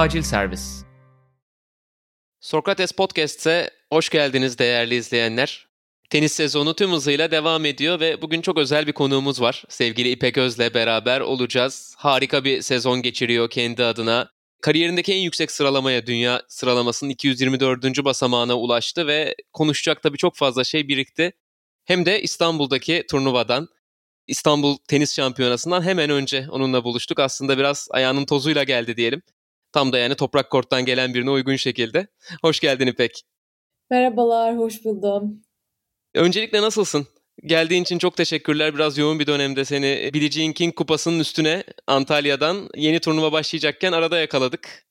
Acil Servis. Sokrates Podcast'e hoş geldiniz değerli izleyenler. Tenis sezonu tüm hızıyla devam ediyor ve bugün çok özel bir konuğumuz var. Sevgili İpek Öz'le beraber olacağız. Harika bir sezon geçiriyor kendi adına. Kariyerindeki en yüksek sıralamaya, dünya sıralamasının 224. basamağına ulaştı ve konuşacak tabii çok fazla şey birikti. Hem de İstanbul'daki turnuvadan, İstanbul Tenis Şampiyonası'ndan hemen önce onunla buluştuk. Aslında biraz ayağının tozuyla geldi diyelim. Tam da yani toprak korttan gelen birine uygun şekilde. Hoş geldin İpek. Merhabalar, hoş buldum. Öncelikle nasılsın? Geldiğin için çok teşekkürler. Biraz yoğun bir dönemde seni Billie Jean King kupasının üstüne Antalya'dan yeni turnuva başlayacakken arada yakaladık.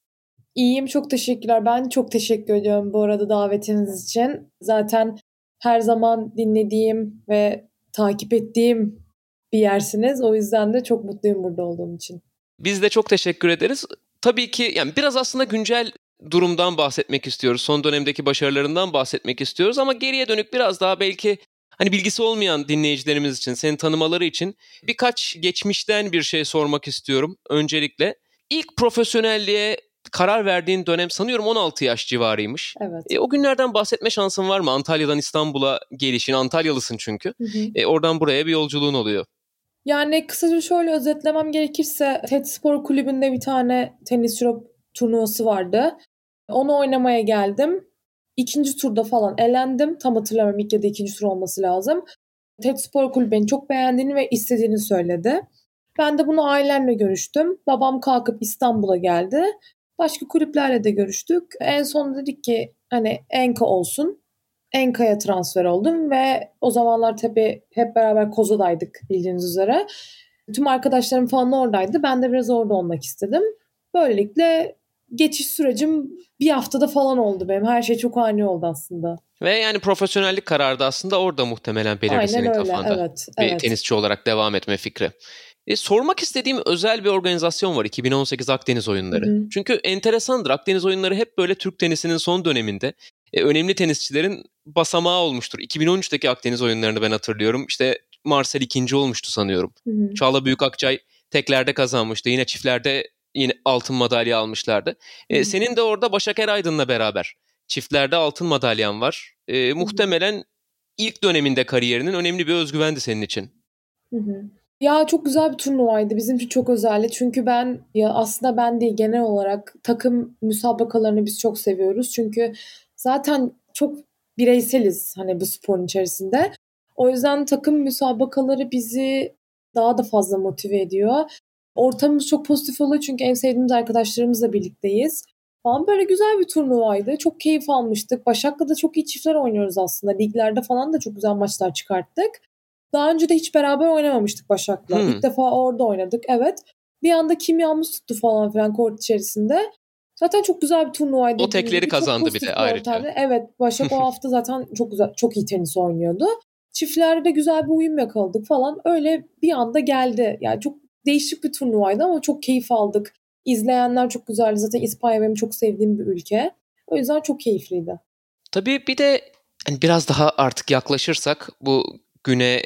İyiyim, çok teşekkürler. Ben çok teşekkür ediyorum bu arada davetiniz için. Zaten her zaman dinlediğim ve takip ettiğim bir yersiniz. O yüzden de çok mutluyum burada olduğum için. Biz de çok teşekkür ederiz. Tabii ki yani biraz aslında güncel durumdan bahsetmek istiyoruz. Son dönemdeki başarılarından bahsetmek istiyoruz ama geriye dönük biraz daha belki hani bilgisi olmayan dinleyicilerimiz için, seni tanımaları için birkaç geçmişten bir şey sormak istiyorum öncelikle. İlk profesyonelliğe karar verdiğin dönem sanıyorum 16 yaş civarıymış. Evet. E, o günlerden bahsetme şansın var mı? Antalya'dan İstanbul'a gelişin, Antalyalısın çünkü. Hı hı. E, oradan buraya bir yolculuğun oluyor. Yani kısaca şöyle özetlemem gerekirse TED Spor Kulübü'nde bir tane tenis Europe turnuvası vardı. Onu oynamaya geldim. İkinci turda falan elendim. Tam hatırlamıyorum ilk ya da ikinci tur olması lazım. TED Spor Kulübü beni çok beğendiğini ve istediğini söyledi. Ben de bunu ailemle görüştüm. Babam kalkıp İstanbul'a geldi. Başka kulüplerle de görüştük. En son dedik ki hani Enka olsun. Enka'ya transfer oldum ve o zamanlar tabii hep beraber Koza'daydık bildiğiniz üzere. Tüm arkadaşlarım falan oradaydı. Ben de biraz orada olmak istedim. Böylelikle geçiş sürecim bir haftada falan oldu benim. Her şey çok ani oldu aslında. Ve yani profesyonellik kararı da aslında orada muhtemelen belirdi Aynen senin öyle, kafanda. evet, Bir evet. tenisçi olarak devam etme fikri. E, sormak istediğim özel bir organizasyon var 2018 Akdeniz Oyunları. Hı hı. Çünkü enteresandır Akdeniz Oyunları hep böyle Türk tenisinin son döneminde e, önemli tenisçilerin basamağı olmuştur. 2013'teki Akdeniz Oyunlarını ben hatırlıyorum. İşte Marcel ikinci olmuştu sanıyorum. Hı hı. Çağla Büyükakçay teklerde kazanmıştı. Yine çiftlerde yine altın madalya almışlardı. E, Hı hı. senin de orada Başak Eraydın'la beraber çiftlerde altın madalyan var. E, muhtemelen ilk döneminde kariyerinin önemli bir özgüvendi senin için. Hı hı. Ya çok güzel bir turnuvaydı. Bizim için çok özeldi. Çünkü ben ya aslında ben değil genel olarak takım müsabakalarını biz çok seviyoruz. Çünkü zaten çok bireyseliz hani bu sporun içerisinde. O yüzden takım müsabakaları bizi daha da fazla motive ediyor. Ortamımız çok pozitif oluyor çünkü en sevdiğimiz arkadaşlarımızla birlikteyiz. Falan böyle güzel bir turnuvaydı. Çok keyif almıştık. Başak'la da çok iyi çiftler oynuyoruz aslında. Liglerde falan da çok güzel maçlar çıkarttık. Daha önce de hiç beraber oynamamıştık Başak'la. Hmm. İlk defa orada oynadık. Evet. Bir anda kimyamız tuttu falan filan kort içerisinde. Zaten çok güzel bir turnuvaydı. O tekleri. Çok kazandı bir de ayrıca. ortamda. Evet. Başak o hafta zaten çok güzel, çok iyi tenis oynuyordu. Çiftlerde güzel bir uyum yakaladık falan. Öyle bir anda geldi. Yani çok değişik bir turnuvaydı ama çok keyif aldık. İzleyenler çok güzeldi. Zaten İspanya benim çok sevdiğim bir ülke. O yüzden çok keyifliydi. Tabii bir de hani biraz daha artık yaklaşırsak bu güne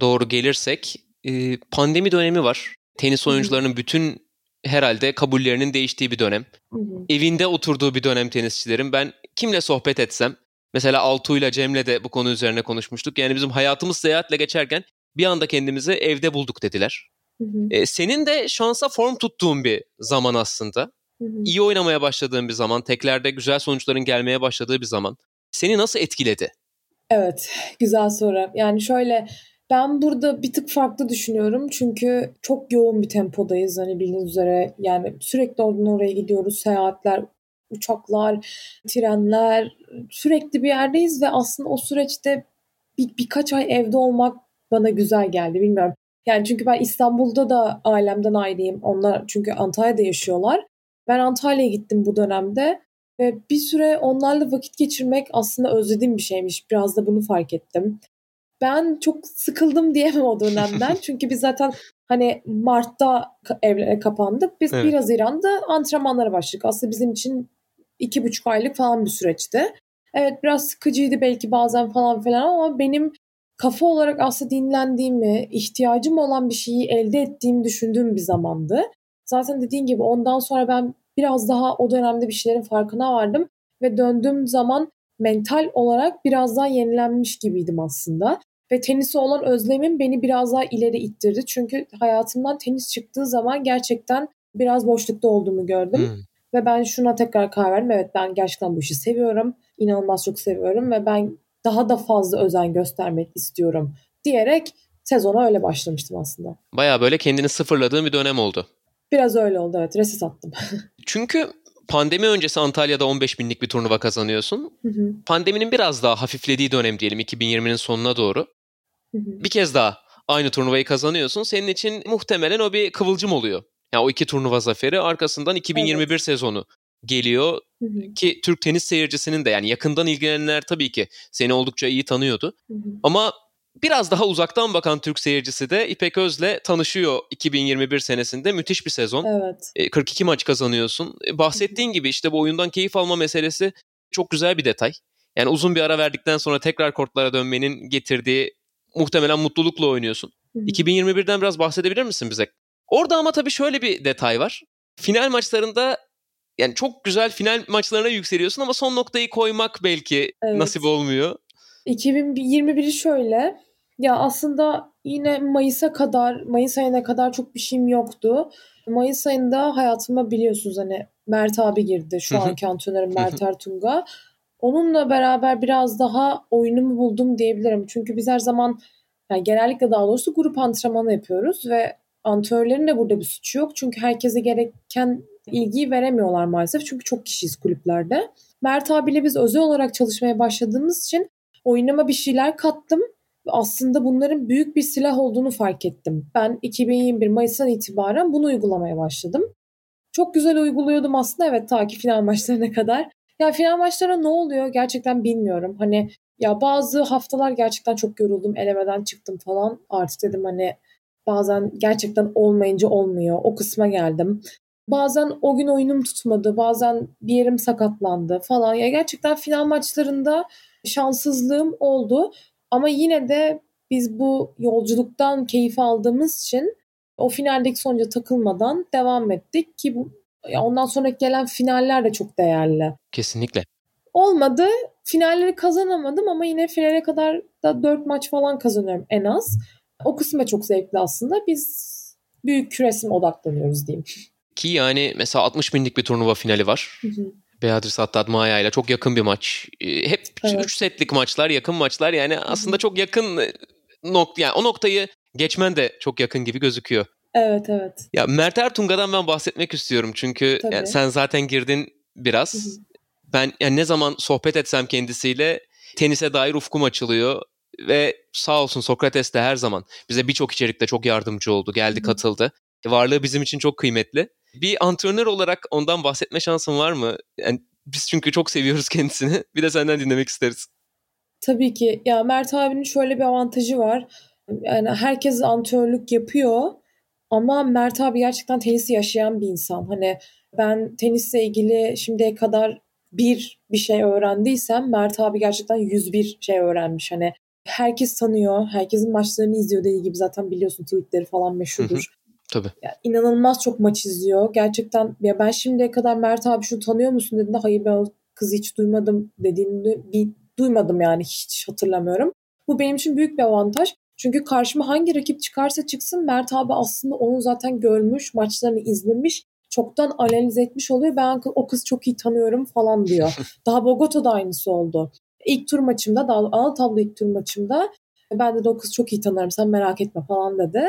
doğru gelirsek e, pandemi dönemi var. Tenis oyuncularının bütün herhalde kabullerinin değiştiği bir dönem. Hı hı. Evinde oturduğu bir dönem tenisçilerin. Ben kimle sohbet etsem mesela Altuğ'yla Cem'le de bu konu üzerine konuşmuştuk. Yani bizim hayatımız seyahatle geçerken bir anda kendimizi evde bulduk dediler. Hı hı. E, senin de şansa form tuttuğun bir zaman aslında. Hı hı. İyi oynamaya başladığın bir zaman, teklerde güzel sonuçların gelmeye başladığı bir zaman. Seni nasıl etkiledi? Evet, güzel soru. Yani şöyle ben burada bir tık farklı düşünüyorum. Çünkü çok yoğun bir tempodayız hani bildiğiniz üzere. Yani sürekli oradan oraya gidiyoruz. Seyahatler, uçaklar, trenler. Sürekli bir yerdeyiz ve aslında o süreçte bir, birkaç ay evde olmak bana güzel geldi. Bilmiyorum. Yani çünkü ben İstanbul'da da ailemden ayrıyım. Onlar çünkü Antalya'da yaşıyorlar. Ben Antalya'ya gittim bu dönemde. Ve bir süre onlarla vakit geçirmek aslında özlediğim bir şeymiş. Biraz da bunu fark ettim. Ben çok sıkıldım diyemem o dönemden. Çünkü biz zaten hani Mart'ta evlere kapandık. Biz Evet. 1 Haziran'da antrenmanlara başladık. Aslında bizim için iki buçuk aylık falan bir süreçti. Evet biraz sıkıcıydı belki bazen falan filan ama benim kafa olarak aslında dinlendiğimi, ihtiyacım olan bir şeyi elde ettiğimi düşündüğüm bir zamandı. Zaten dediğin gibi ondan sonra ben biraz daha o dönemde bir şeylerin farkına vardım ve döndüğüm zaman mental olarak biraz daha yenilenmiş gibiydim aslında. Ve tenise olan özlemim beni biraz daha ileri ittirdi. Çünkü hayatımdan tenis çıktığı zaman gerçekten biraz boşlukta olduğumu gördüm. Hmm. Ve ben şuna tekrar karar verdim. Evet ben gerçekten bu işi seviyorum. İnanılmaz çok seviyorum ve ben daha da fazla özen göstermek istiyorum diyerek sezona öyle başlamıştım aslında. Baya böyle kendini sıfırladığın bir dönem oldu. Biraz öyle oldu evet. Reset attım. Çünkü pandemi öncesi Antalya'da 15 binlik bir turnuva kazanıyorsun. Hı hı. Pandeminin biraz daha hafiflediği dönem diyelim 2020'nin sonuna doğru. Bir kez daha aynı turnuvayı kazanıyorsun. Senin için muhtemelen o bir kıvılcım oluyor. Yani o iki turnuva zaferi arkasından 2021 evet. sezonu geliyor hı hı. ki Türk tenis seyircisinin de yani yakından ilgilenenler tabii ki seni oldukça iyi tanıyordu. Hı hı. Ama biraz daha uzaktan bakan Türk seyircisi de İpek Öz'le tanışıyor 2021 senesinde. Müthiş bir sezon. Evet. 42 e, maç kazanıyorsun. E, bahsettiğin gibi işte bu oyundan keyif alma meselesi çok güzel bir detay. Yani uzun bir ara verdikten sonra tekrar kortlara dönmenin getirdiği muhtemelen mutlulukla oynuyorsun. Hı hı. 2021'den biraz bahsedebilir misin bize? Orada ama tabii şöyle bir detay var. Final maçlarında yani çok güzel final maçlarına yükseliyorsun ama son noktayı koymak belki evet. nasip olmuyor. 2021'i şöyle. Ya aslında yine Mayıs'a kadar, Mayıs ayına kadar çok bir şeyim yoktu. Mayıs ayında hayatıma biliyorsunuz hani Mert abi girdi. Şu anki antrenörüm Mert Ertunga. Onunla beraber biraz daha oyunumu buldum diyebilirim. Çünkü biz her zaman yani genellikle daha doğrusu grup antrenmanı yapıyoruz ve antrenörlerin de burada bir suçu yok. Çünkü herkese gereken ilgiyi veremiyorlar maalesef. Çünkü çok kişiyiz kulüplerde. Mert abiyle biz özel olarak çalışmaya başladığımız için oyunuma bir şeyler kattım. Aslında bunların büyük bir silah olduğunu fark ettim. Ben 2021 Mayıs'tan itibaren bunu uygulamaya başladım. Çok güzel uyguluyordum aslında evet ta ki final maçlarına kadar. Ya final maçlara ne oluyor gerçekten bilmiyorum. Hani ya bazı haftalar gerçekten çok yoruldum. Elemeden çıktım falan. Artık dedim hani bazen gerçekten olmayınca olmuyor. O kısma geldim. Bazen o gün oyunum tutmadı. Bazen bir yerim sakatlandı falan. Ya gerçekten final maçlarında şanssızlığım oldu. Ama yine de biz bu yolculuktan keyif aldığımız için o finaldeki sonuca takılmadan devam ettik ki bu ya ondan sonra gelen finaller de çok değerli. Kesinlikle. Olmadı. Finalleri kazanamadım ama yine finale kadar da 4 maç falan kazanıyorum en az. O kısma çok zevkli aslında. Biz büyük küresine odaklanıyoruz diyeyim. Ki yani mesela 60 binlik bir turnuva finali var. Hı hı. Beatrice Haddad Maya ile çok yakın bir maç. Ee, hep 3 evet. setlik maçlar, yakın maçlar. Yani aslında çok yakın e, nokta yani o noktayı geçmen de çok yakın gibi gözüküyor. Evet evet. Ya Mert Ertunga'dan ben bahsetmek istiyorum çünkü yani sen zaten girdin biraz. Hı-hı. Ben yani ne zaman sohbet etsem kendisiyle tenise dair ufkum açılıyor ve sağ olsun Sokrates de her zaman bize birçok içerikte çok yardımcı oldu. Geldi katıldı. Varlığı bizim için çok kıymetli. Bir antrenör olarak ondan bahsetme şansın var mı? Yani biz çünkü çok seviyoruz kendisini. Bir de senden dinlemek isteriz. Tabii ki. Ya Mert abinin şöyle bir avantajı var. Yani herkes antrenörlük yapıyor ama Mert abi gerçekten tenisi yaşayan bir insan. Hani ben tenisle ilgili şimdiye kadar bir bir şey öğrendiysem Mert abi gerçekten 101 şey öğrenmiş. Hani herkes tanıyor, herkesin maçlarını izliyor dediği gibi zaten biliyorsun tweetleri falan meşhurdur. Tabii. Yani inanılmaz çok maç izliyor. Gerçekten ya ben şimdiye kadar Mert abi şunu tanıyor musun dediğinde hayır ben kızı hiç duymadım dediğini bir duymadım yani hiç hatırlamıyorum. Bu benim için büyük bir avantaj. Çünkü karşıma hangi rakip çıkarsa çıksın Mert abi aslında onu zaten görmüş, maçlarını izlemiş, çoktan analiz etmiş oluyor. Ben o kız çok iyi tanıyorum falan diyor. Daha Bogota'da aynısı oldu. İlk tur maçımda, daha ana tablo ilk tur maçımda ben de o kız çok iyi tanırım sen merak etme falan dedi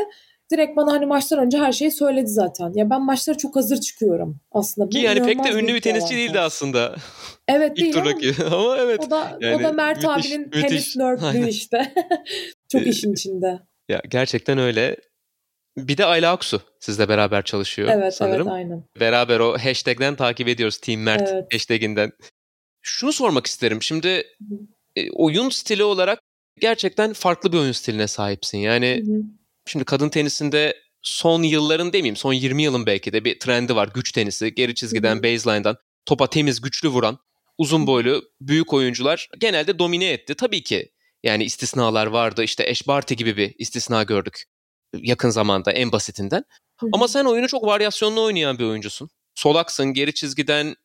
direkt bana hani maçtan önce her şeyi söyledi zaten. Ya ben maçlara çok hazır çıkıyorum aslında. Ki yani pek de ünlü bir tenisçi değildi aslında. Evet değil ama, ama evet. O da, yani o da Mert müthiş, abinin müthiş. tenis nerdlüğü işte. çok işin içinde. Ya gerçekten öyle. Bir de Ayla Aksu sizle beraber çalışıyor evet, sanırım. Evet aynen. Beraber o hashtag'den takip ediyoruz Team Mert evet. hashtag'inden. Şunu sormak isterim. Şimdi e, oyun stili olarak gerçekten farklı bir oyun stiline sahipsin. Yani Hı-hı. Şimdi kadın tenisinde son yılların demeyeyim son 20 yılın belki de bir trendi var. Güç tenisi, geri çizgiden, Hı-hı. baseline'dan topa temiz, güçlü vuran, uzun boylu, büyük oyuncular genelde domine etti. Tabii ki yani istisnalar vardı. İşte Ash Barty gibi bir istisna gördük yakın zamanda en basitinden. Hı-hı. Ama sen oyunu çok varyasyonlu oynayan bir oyuncusun. solaksın, geri çizgiden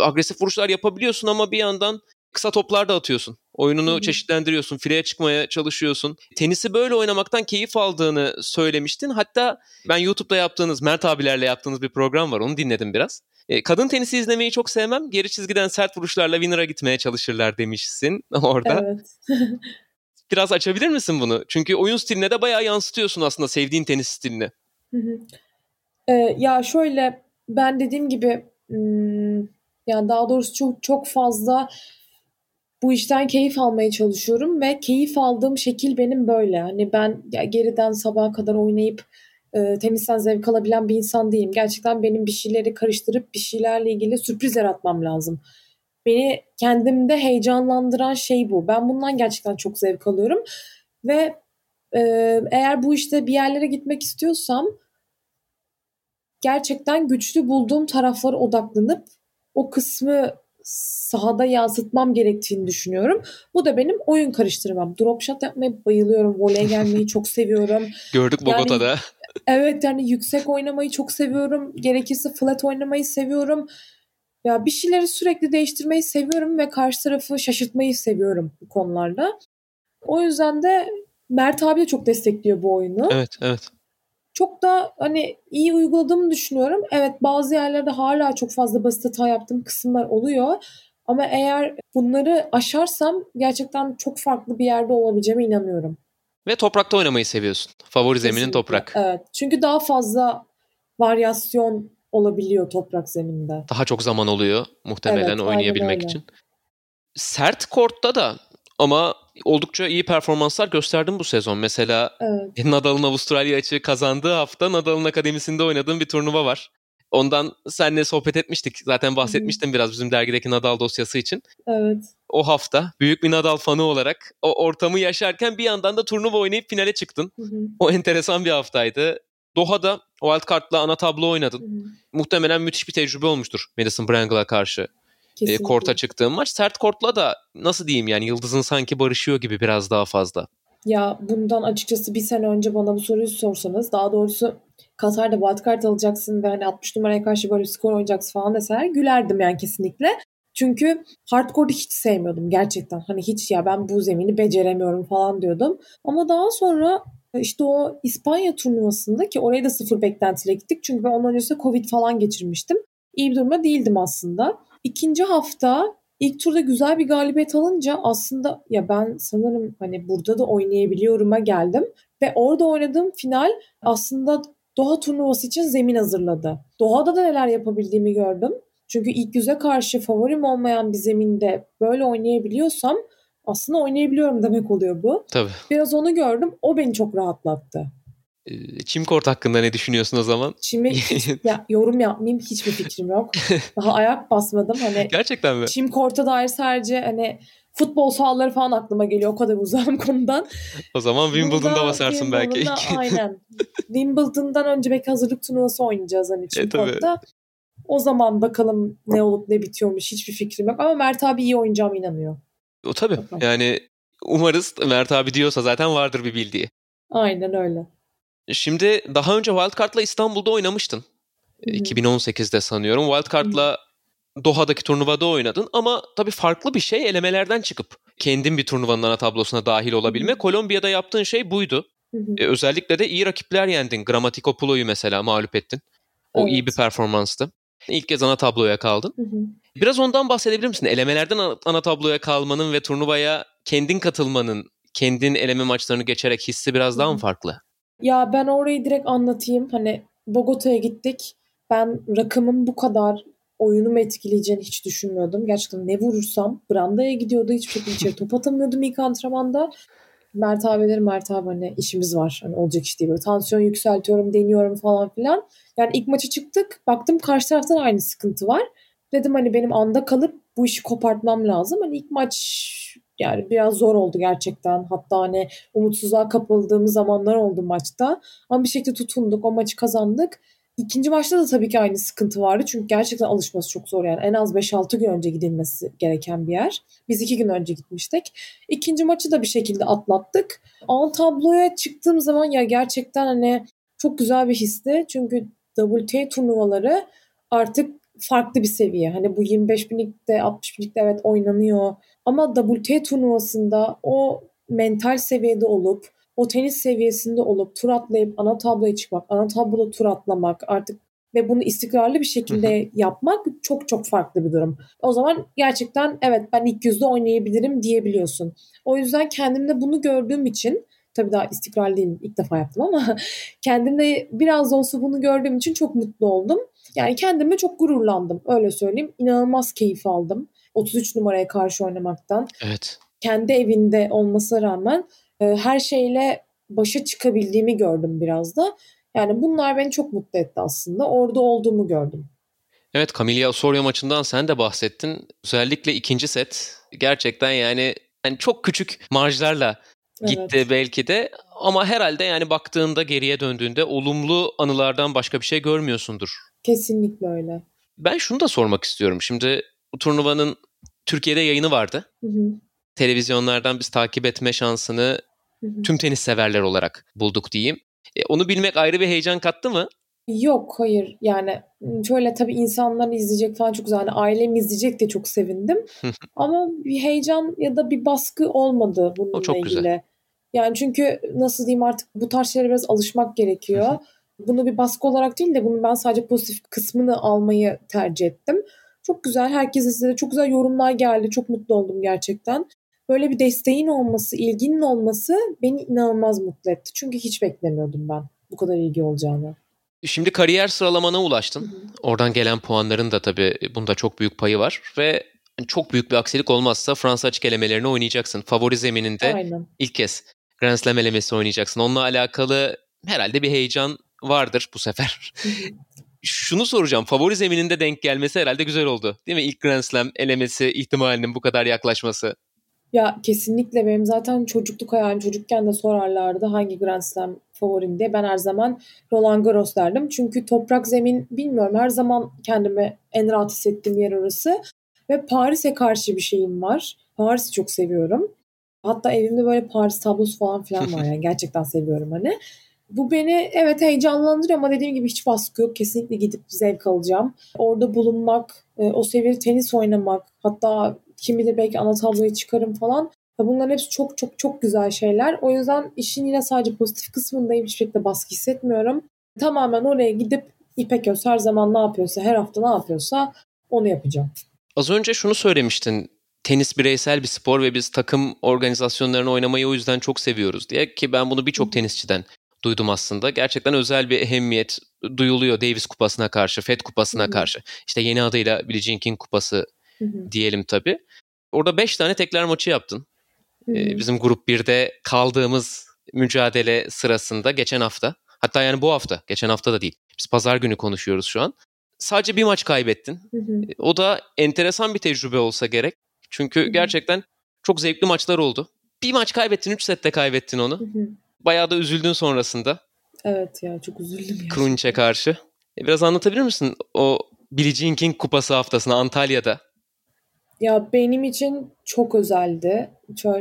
agresif vuruşlar yapabiliyorsun ama bir yandan kısa toplar da atıyorsun. Oyununu Hı-hı. çeşitlendiriyorsun, fileye çıkmaya çalışıyorsun. Tenisi böyle oynamaktan keyif aldığını söylemiştin. Hatta ben YouTube'da yaptığınız, Mert abilerle yaptığınız bir program var. Onu dinledim biraz. E, kadın tenisi izlemeyi çok sevmem. Geri çizgiden sert vuruşlarla winner'a gitmeye çalışırlar demişsin orada. Evet. biraz açabilir misin bunu? Çünkü oyun stiline de bayağı yansıtıyorsun aslında sevdiğin tenis stilini. Hı hı. Ee, ya şöyle ben dediğim gibi yani daha doğrusu çok çok fazla bu işten keyif almaya çalışıyorum ve keyif aldığım şekil benim böyle. Hani ben ya geriden sabaha kadar oynayıp e, temizden zevk alabilen bir insan değilim. Gerçekten benim bir şeyleri karıştırıp bir şeylerle ilgili sürpriz yaratmam lazım. Beni kendimde heyecanlandıran şey bu. Ben bundan gerçekten çok zevk alıyorum. Ve e, eğer bu işte bir yerlere gitmek istiyorsam gerçekten güçlü bulduğum taraflara odaklanıp o kısmı sahada yansıtmam gerektiğini düşünüyorum. Bu da benim oyun karıştırmam. Drop shot yapmayı bayılıyorum. Voleye gelmeyi çok seviyorum. Gördük Bogota'da. Yani, evet yani yüksek oynamayı çok seviyorum. Gerekirse flat oynamayı seviyorum. Ya bir şeyleri sürekli değiştirmeyi seviyorum ve karşı tarafı şaşırtmayı seviyorum bu konularda. O yüzden de Mert abi de çok destekliyor bu oyunu. Evet, evet çok da hani iyi uyguladığımı düşünüyorum. Evet bazı yerlerde hala çok fazla basit hata yaptığım kısımlar oluyor. Ama eğer bunları aşarsam gerçekten çok farklı bir yerde olabileceğime inanıyorum. Ve toprakta oynamayı seviyorsun. Favori Kesinlikle. zeminin toprak. Evet. Çünkü daha fazla varyasyon olabiliyor toprak zeminde. Daha çok zaman oluyor muhtemelen evet, oynayabilmek için. Sert kortta da ama oldukça iyi performanslar gösterdim bu sezon. Mesela evet. Nadal'ın Avustralya açığı kazandığı hafta Nadal'ın akademisinde oynadığım bir turnuva var. Ondan seninle sohbet etmiştik. Zaten bahsetmiştim biraz bizim dergideki Nadal dosyası için. Evet. O hafta büyük bir Nadal fanı olarak o ortamı yaşarken bir yandan da turnuva oynayıp finale çıktın. Hı-hı. O enteresan bir haftaydı. Doha'da wildcard'la ana tablo oynadın. Hı-hı. Muhtemelen müthiş bir tecrübe olmuştur Madison Brangle'a karşı. Kesinlikle. e, korta çıktığım maç. Sert kortla da nasıl diyeyim yani Yıldız'ın sanki barışıyor gibi biraz daha fazla. Ya bundan açıkçası bir sene önce bana bu soruyu sorsanız daha doğrusu Katar'da wildcard alacaksın ve hani 60 numaraya karşı böyle skor oynayacaksın falan deseler gülerdim yani kesinlikle. Çünkü hardcore'u hiç sevmiyordum gerçekten. Hani hiç ya ben bu zemini beceremiyorum falan diyordum. Ama daha sonra işte o İspanya turnuvasında ki oraya da sıfır beklentiyle gittik. Çünkü ben ondan önce Covid falan geçirmiştim. İyi bir durumda değildim aslında. İkinci hafta ilk turda güzel bir galibiyet alınca aslında ya ben sanırım hani burada da oynayabiliyorum'a geldim. Ve orada oynadığım final aslında Doha turnuvası için zemin hazırladı. Doha'da da neler yapabildiğimi gördüm. Çünkü ilk yüze karşı favorim olmayan bir zeminde böyle oynayabiliyorsam aslında oynayabiliyorum demek oluyor bu. Tabii. Biraz onu gördüm. O beni çok rahatlattı. Çim kort hakkında ne düşünüyorsun o zaman? Çim'i ya, yorum yapmayayım hiçbir fikrim yok. Daha ayak basmadım. Hani Gerçekten mi? Çim korta dair sadece hani futbol sahaları falan aklıma geliyor o kadar uzağım konudan. O zaman Wimbledon'da basarsın belki ilk. Aynen. Wimbledon'dan önce belki hazırlık turnuvası oynayacağız hani Çim e. O zaman bakalım ne olup ne bitiyormuş hiçbir fikrim yok. Ama Mert abi iyi oynayacağıma inanıyor. O tabii. Yani umarız Mert abi diyorsa zaten vardır bir bildiği. Aynen öyle. Şimdi daha önce Wildcard'la İstanbul'da oynamıştın. Hı-hı. 2018'de sanıyorum. Wildcard'la Doha'daki turnuvada oynadın ama tabii farklı bir şey elemelerden çıkıp kendin bir turnuvanın ana tablosuna dahil olabilme. Kolombiya'da yaptığın şey buydu. Ee, özellikle de iyi rakipler yendin. Gramatikopulo'yu mesela mağlup ettin. O evet. iyi bir performanstı. İlk kez ana tabloya kaldın. Hı hı. Biraz ondan bahsedebilir misin? Elemelerden ana tabloya kalmanın ve turnuvaya kendin katılmanın, kendin eleme maçlarını geçerek hissi biraz daha mı farklı? Ya ben orayı direkt anlatayım. Hani Bogota'ya gittik. Ben rakımın bu kadar oyunumu etkileyeceğini hiç düşünmüyordum. Gerçekten ne vurursam brandaya gidiyordu. Hiçbir şekilde içeri top atamıyordum ilk antrenmanda. Mert abi derim Mert abi hani işimiz var. Hani olacak iş değil. Böyle tansiyon yükseltiyorum, deniyorum falan filan. Yani ilk maça çıktık. Baktım karşı taraftan aynı sıkıntı var. Dedim hani benim anda kalıp bu işi kopartmam lazım. Hani ilk maç yani biraz zor oldu gerçekten. Hatta hani umutsuzluğa kapıldığımız zamanlar oldu maçta. Ama bir şekilde tutunduk. O maçı kazandık. İkinci maçta da tabii ki aynı sıkıntı vardı. Çünkü gerçekten alışması çok zor yani. En az 5-6 gün önce gidilmesi gereken bir yer. Biz 2 gün önce gitmiştik. İkinci maçı da bir şekilde atlattık. An tabloya çıktığım zaman ya gerçekten hani çok güzel bir histi. Çünkü WTA turnuvaları artık farklı bir seviye. Hani bu 25 binlikte 60 binlikte evet oynanıyor. Ama WT turnuvasında o mental seviyede olup o tenis seviyesinde olup tur atlayıp ana tabloya çıkmak, ana tabloda tur atlamak artık ve bunu istikrarlı bir şekilde yapmak çok çok farklı bir durum. O zaman gerçekten evet ben ilk yüzde oynayabilirim diyebiliyorsun. O yüzden kendimde bunu gördüğüm için tabii daha istikrarlı değilim ilk defa yaptım ama kendimde biraz da olsa bunu gördüğüm için çok mutlu oldum. Yani kendime çok gururlandım öyle söyleyeyim. İnanılmaz keyif aldım 33 numaraya karşı oynamaktan. Evet. Kendi evinde olmasına rağmen e, her şeyle başa çıkabildiğimi gördüm biraz da. Yani bunlar beni çok mutlu etti aslında. Orada olduğumu gördüm. Evet Camilla Osorio maçından sen de bahsettin. Özellikle ikinci set gerçekten yani, yani çok küçük marjlarla gitti evet. belki de ama herhalde yani baktığında geriye döndüğünde olumlu anılardan başka bir şey görmüyorsundur. Kesinlikle öyle. Ben şunu da sormak istiyorum. Şimdi bu turnuvanın Türkiye'de yayını vardı. Hı hı. Televizyonlardan biz takip etme şansını hı hı. tüm tenis severler olarak bulduk diyeyim. E, onu bilmek ayrı bir heyecan kattı mı? Yok hayır yani şöyle tabii insanlar izleyecek falan çok güzel. Yani ailem izleyecek de çok sevindim. Ama bir heyecan ya da bir baskı olmadı bununla o çok ilgili. Güzel. Yani çünkü nasıl diyeyim artık bu tarz şeylere biraz alışmak gerekiyor. Bunu bir baskı olarak değil de bunun ben sadece pozitif kısmını almayı tercih ettim. Çok güzel. Herkes izledi. Çok güzel yorumlar geldi. Çok mutlu oldum gerçekten. Böyle bir desteğin olması, ilginin olması beni inanılmaz mutlu etti. Çünkü hiç beklemiyordum ben bu kadar ilgi olacağını. Şimdi kariyer sıralamana ulaştın. Hı hı. Oradan gelen puanların da tabii bunda çok büyük payı var ve çok büyük bir aksilik olmazsa Fransa açık elemelerini oynayacaksın. Favori zemininde Aynen. ilk kez Grand Slam elemesi oynayacaksın. Onunla alakalı herhalde bir heyecan vardır bu sefer. Şunu soracağım. Favori zemininde denk gelmesi herhalde güzel oldu. Değil mi? İlk Grand Slam elemesi ihtimalinin bu kadar yaklaşması. Ya kesinlikle benim zaten çocukluk hayalim çocukken de sorarlardı hangi Grand Slam favorim diye. Ben her zaman Roland Garros derdim. Çünkü toprak zemin bilmiyorum her zaman kendimi en rahat hissettiğim yer orası. Ve Paris'e karşı bir şeyim var. Paris'i çok seviyorum. Hatta evimde böyle Paris tablosu falan filan var yani gerçekten seviyorum hani. Bu beni evet heyecanlandırıyor ama dediğim gibi hiç baskı yok. Kesinlikle gidip zevk alacağım. Orada bulunmak, e, o seviyede tenis oynamak, hatta kim bilir belki ana tabloyu çıkarım falan. Bunların hepsi çok çok çok güzel şeyler. O yüzden işin yine sadece pozitif kısmındayım. Hiçbir şekilde baskı hissetmiyorum. Tamamen oraya gidip İpek Öz her zaman ne yapıyorsa, her hafta ne yapıyorsa onu yapacağım. Az önce şunu söylemiştin. Tenis bireysel bir spor ve biz takım organizasyonlarını oynamayı o yüzden çok seviyoruz diye ki ben bunu birçok tenisçiden duydum aslında. Gerçekten özel bir ehemmiyet duyuluyor Davis kupasına karşı, Fed kupasına Hı-hı. karşı. İşte yeni adıyla Billie Jean King kupası Hı-hı. diyelim tabii. Orada 5 tane tekrar maçı yaptın. Ee, bizim grup 1'de kaldığımız mücadele sırasında geçen hafta. Hatta yani bu hafta, geçen hafta da değil. Biz pazar günü konuşuyoruz şu an. Sadece bir maç kaybettin. Hı hı. O da enteresan bir tecrübe olsa gerek. Çünkü hı hı. gerçekten çok zevkli maçlar oldu. Bir maç kaybettin, 3 sette kaybettin onu. Hı hı. Bayağı da üzüldün sonrasında. Evet ya çok üzüldüm. Ya. Krunich'e karşı. E, biraz anlatabilir misin o Billie Jean King kupası haftasını Antalya'da? Ya benim için çok özeldi.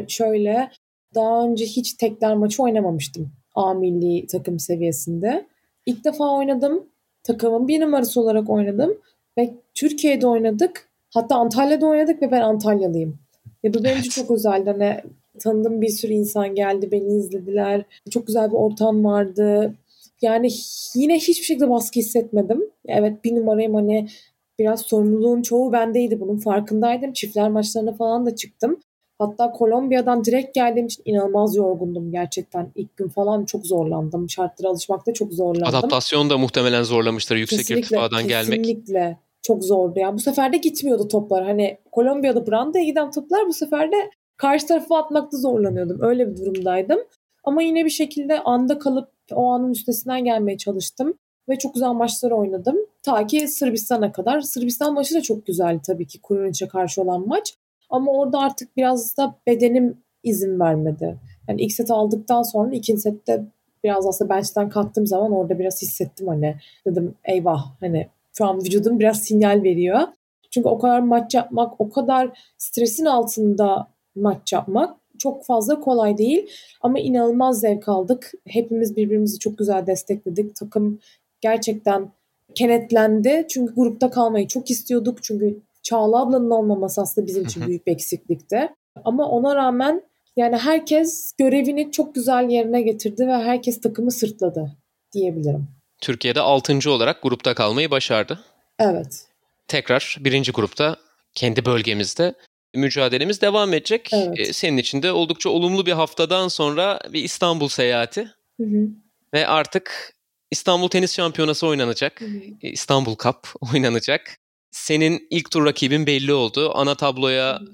Şöyle daha önce hiç tekler maçı oynamamıştım A milli takım seviyesinde. İlk defa oynadım. Takımın bir numarası olarak oynadım. Ve Türkiye'de oynadık. Hatta Antalya'da oynadık ve ben Antalyalıyım. Ve bu benim için çok özeldi. Hani tanıdığım bir sürü insan geldi, beni izlediler. Çok güzel bir ortam vardı. Yani yine hiçbir şekilde baskı hissetmedim. Evet bir numarayım hani biraz sorumluluğun çoğu bendeydi bunun farkındaydım. Çiftler maçlarına falan da çıktım. Hatta Kolombiya'dan direkt geldiğim için inanılmaz yorgundum gerçekten. İlk gün falan çok zorlandım. Şartlara alışmakta çok zorlandım. Adaptasyon da muhtemelen zorlamıştır yüksek kesinlikle, irtifadan kesinlikle. gelmek. Kesinlikle. Çok zordu. Yani bu sefer de gitmiyordu toplar. Hani Kolombiya'da Branda'ya giden toplar bu sefer de karşı tarafa atmakta zorlanıyordum. Öyle bir durumdaydım. Ama yine bir şekilde anda kalıp o anın üstesinden gelmeye çalıştım. Ve çok güzel maçlar oynadım. Ta ki Sırbistan'a kadar. Sırbistan maçı da çok güzeldi tabii ki Kuruniç'e karşı olan maç. Ama orada artık biraz da bedenim izin vermedi. Yani ilk set aldıktan sonra ikinci sette biraz aslında bench'ten kalktığım zaman orada biraz hissettim hani dedim eyvah hani şu an vücudum biraz sinyal veriyor. Çünkü o kadar maç yapmak, o kadar stresin altında maç yapmak çok fazla kolay değil. Ama inanılmaz zevk aldık. Hepimiz birbirimizi çok güzel destekledik. Takım gerçekten kenetlendi. Çünkü grupta kalmayı çok istiyorduk. Çünkü Çağla ablanın olmaması aslında bizim için büyük bir eksiklikti. Ama ona rağmen yani herkes görevini çok güzel yerine getirdi ve herkes takımı sırtladı diyebilirim. Türkiye'de 6. olarak grupta kalmayı başardı. Evet. Tekrar birinci grupta kendi bölgemizde mücadelemiz devam edecek. Evet. Ee, senin için de oldukça olumlu bir haftadan sonra bir İstanbul seyahati. Hı hı. Ve artık İstanbul Tenis Şampiyonası oynanacak. Hı hı. Ee, İstanbul Cup oynanacak. Senin ilk tur rakibin belli oldu. Ana tabloya hı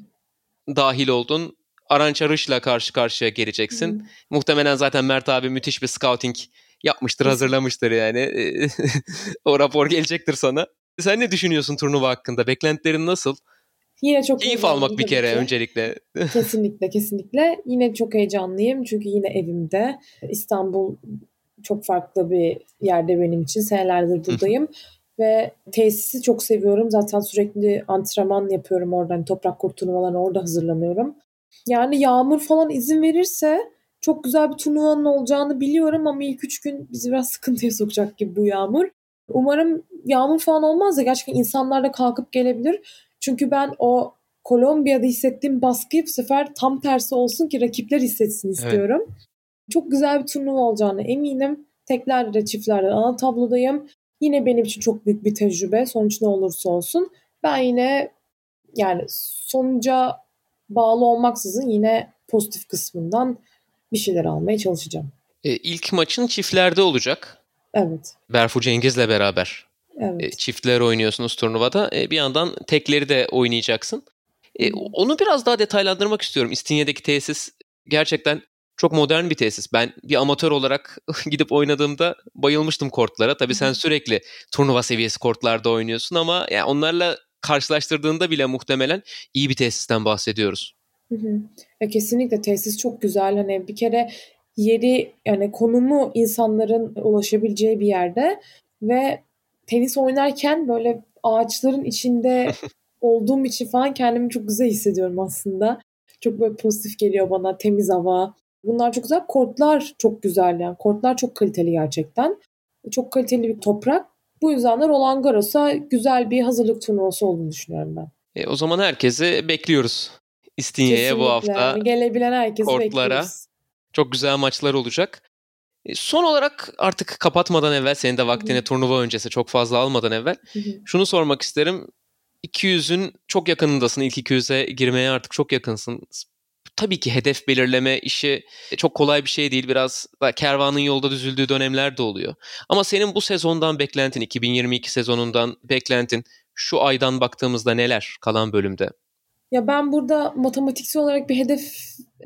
hı. dahil oldun. Aranç Arış'la karşı karşıya geleceksin. Hı. Muhtemelen zaten Mert abi müthiş bir scouting yapmıştır, hazırlamıştır yani. o rapor gelecektir sana. Sen ne düşünüyorsun turnuva hakkında? Beklentilerin nasıl? Yine çok keyif almak bir kere ki. öncelikle. kesinlikle kesinlikle. Yine çok heyecanlıyım çünkü yine evimde. İstanbul çok farklı bir yerde benim için. Senelerdir buradayım. Ve tesisi çok seviyorum. Zaten sürekli antrenman yapıyorum oradan. Hani toprak kurt turnuvalarına orada hazırlanıyorum. Yani yağmur falan izin verirse çok güzel bir turnuvanın olacağını biliyorum ama ilk üç gün bizi biraz sıkıntıya sokacak gibi bu yağmur. Umarım yağmur falan olmaz da gerçekten insanlar da kalkıp gelebilir. Çünkü ben o Kolombiya'da hissettiğim baskıyı bu sefer tam tersi olsun ki rakipler hissetsin istiyorum. Evet. Çok güzel bir turnuva olacağını eminim. Teklerde de çiftlerde de ana tablodayım. Yine benim için çok büyük bir tecrübe. Sonuç ne olursa olsun. Ben yine yani sonuca bağlı olmaksızın yine pozitif kısmından bir şeyler almaya çalışacağım. E, ilk maçın çiftlerde olacak. Evet. Berfu Cengiz'le beraber. Evet. E, çiftler oynuyorsunuz turnuvada. E, bir yandan tekleri de oynayacaksın. E, onu biraz daha detaylandırmak istiyorum. İstinye'deki tesis gerçekten çok modern bir tesis. Ben bir amatör olarak gidip oynadığımda bayılmıştım kortlara. Tabii sen sürekli turnuva seviyesi kortlarda oynuyorsun ama yani onlarla karşılaştırdığında bile muhtemelen iyi bir tesisten bahsediyoruz. Hı hı. Ya kesinlikle tesis çok güzel. Hani bir kere yeri yani konumu insanların ulaşabileceği bir yerde ve tenis oynarken böyle ağaçların içinde olduğum için falan kendimi çok güzel hissediyorum aslında. Çok böyle pozitif geliyor bana temiz hava. Bunlar çok güzel. Kortlar çok güzel yani. Kortlar çok kaliteli gerçekten. Çok kaliteli bir toprak. Bu yüzden de Roland Garros'a güzel bir hazırlık turnuvası olduğunu düşünüyorum ben. E, o zaman herkesi bekliyoruz. İstinye'ye bu hafta. Gelebilen herkesi kortlara. bekliyoruz. Çok güzel maçlar olacak. E, son olarak artık kapatmadan evvel senin de vaktini turnuva öncesi çok fazla almadan evvel şunu sormak isterim. 200'ün çok yakınındasın. İlk 200'e girmeye artık çok yakınsın. Tabii ki hedef belirleme işi çok kolay bir şey değil. Biraz da kervanın yolda düzüldüğü dönemler de oluyor. Ama senin bu sezondan beklentin, 2022 sezonundan beklentin şu aydan baktığımızda neler kalan bölümde? Ya ben burada matematiksel olarak bir hedef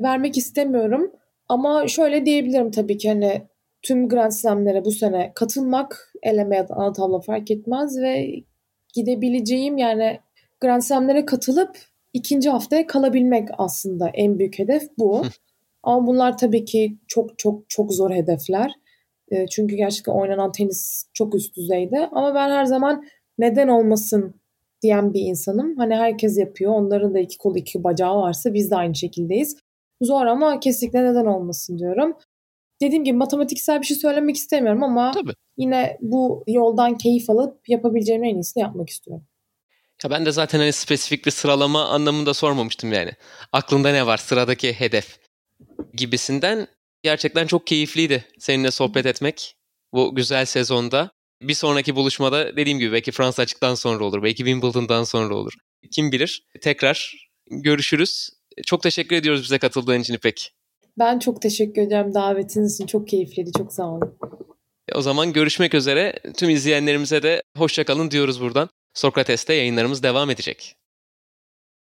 vermek istemiyorum. Ama şöyle diyebilirim tabii ki hani tüm Grand Slam'lere bu sene katılmak eleme ya da ana tablo fark etmez ve gidebileceğim yani Grand Slam'lere katılıp ikinci haftaya kalabilmek aslında en büyük hedef bu. Ama bunlar tabii ki çok çok çok zor hedefler. E, çünkü gerçekten oynanan tenis çok üst düzeyde. Ama ben her zaman neden olmasın diyen bir insanım. Hani herkes yapıyor. Onların da iki kolu iki bacağı varsa biz de aynı şekildeyiz. Zor ama kesinlikle neden olmasın diyorum. Dediğim gibi matematiksel bir şey söylemek istemiyorum ama Tabii. yine bu yoldan keyif alıp yapabileceğim en iyisini yapmak istiyorum. Ya ben de zaten hani spesifik bir sıralama anlamında sormamıştım yani. Aklında ne var sıradaki hedef gibisinden gerçekten çok keyifliydi seninle sohbet etmek bu güzel sezonda. Bir sonraki buluşmada dediğim gibi belki Fransa açıktan sonra olur, belki Wimbledon'dan sonra olur. Kim bilir. Tekrar görüşürüz. Çok teşekkür ediyoruz bize katıldığın için İpek. Ben çok teşekkür ederim davetiniz için. Çok keyifliydi. Çok sağ olun. O zaman görüşmek üzere. Tüm izleyenlerimize de hoşçakalın diyoruz buradan. Sokrates'te yayınlarımız devam edecek.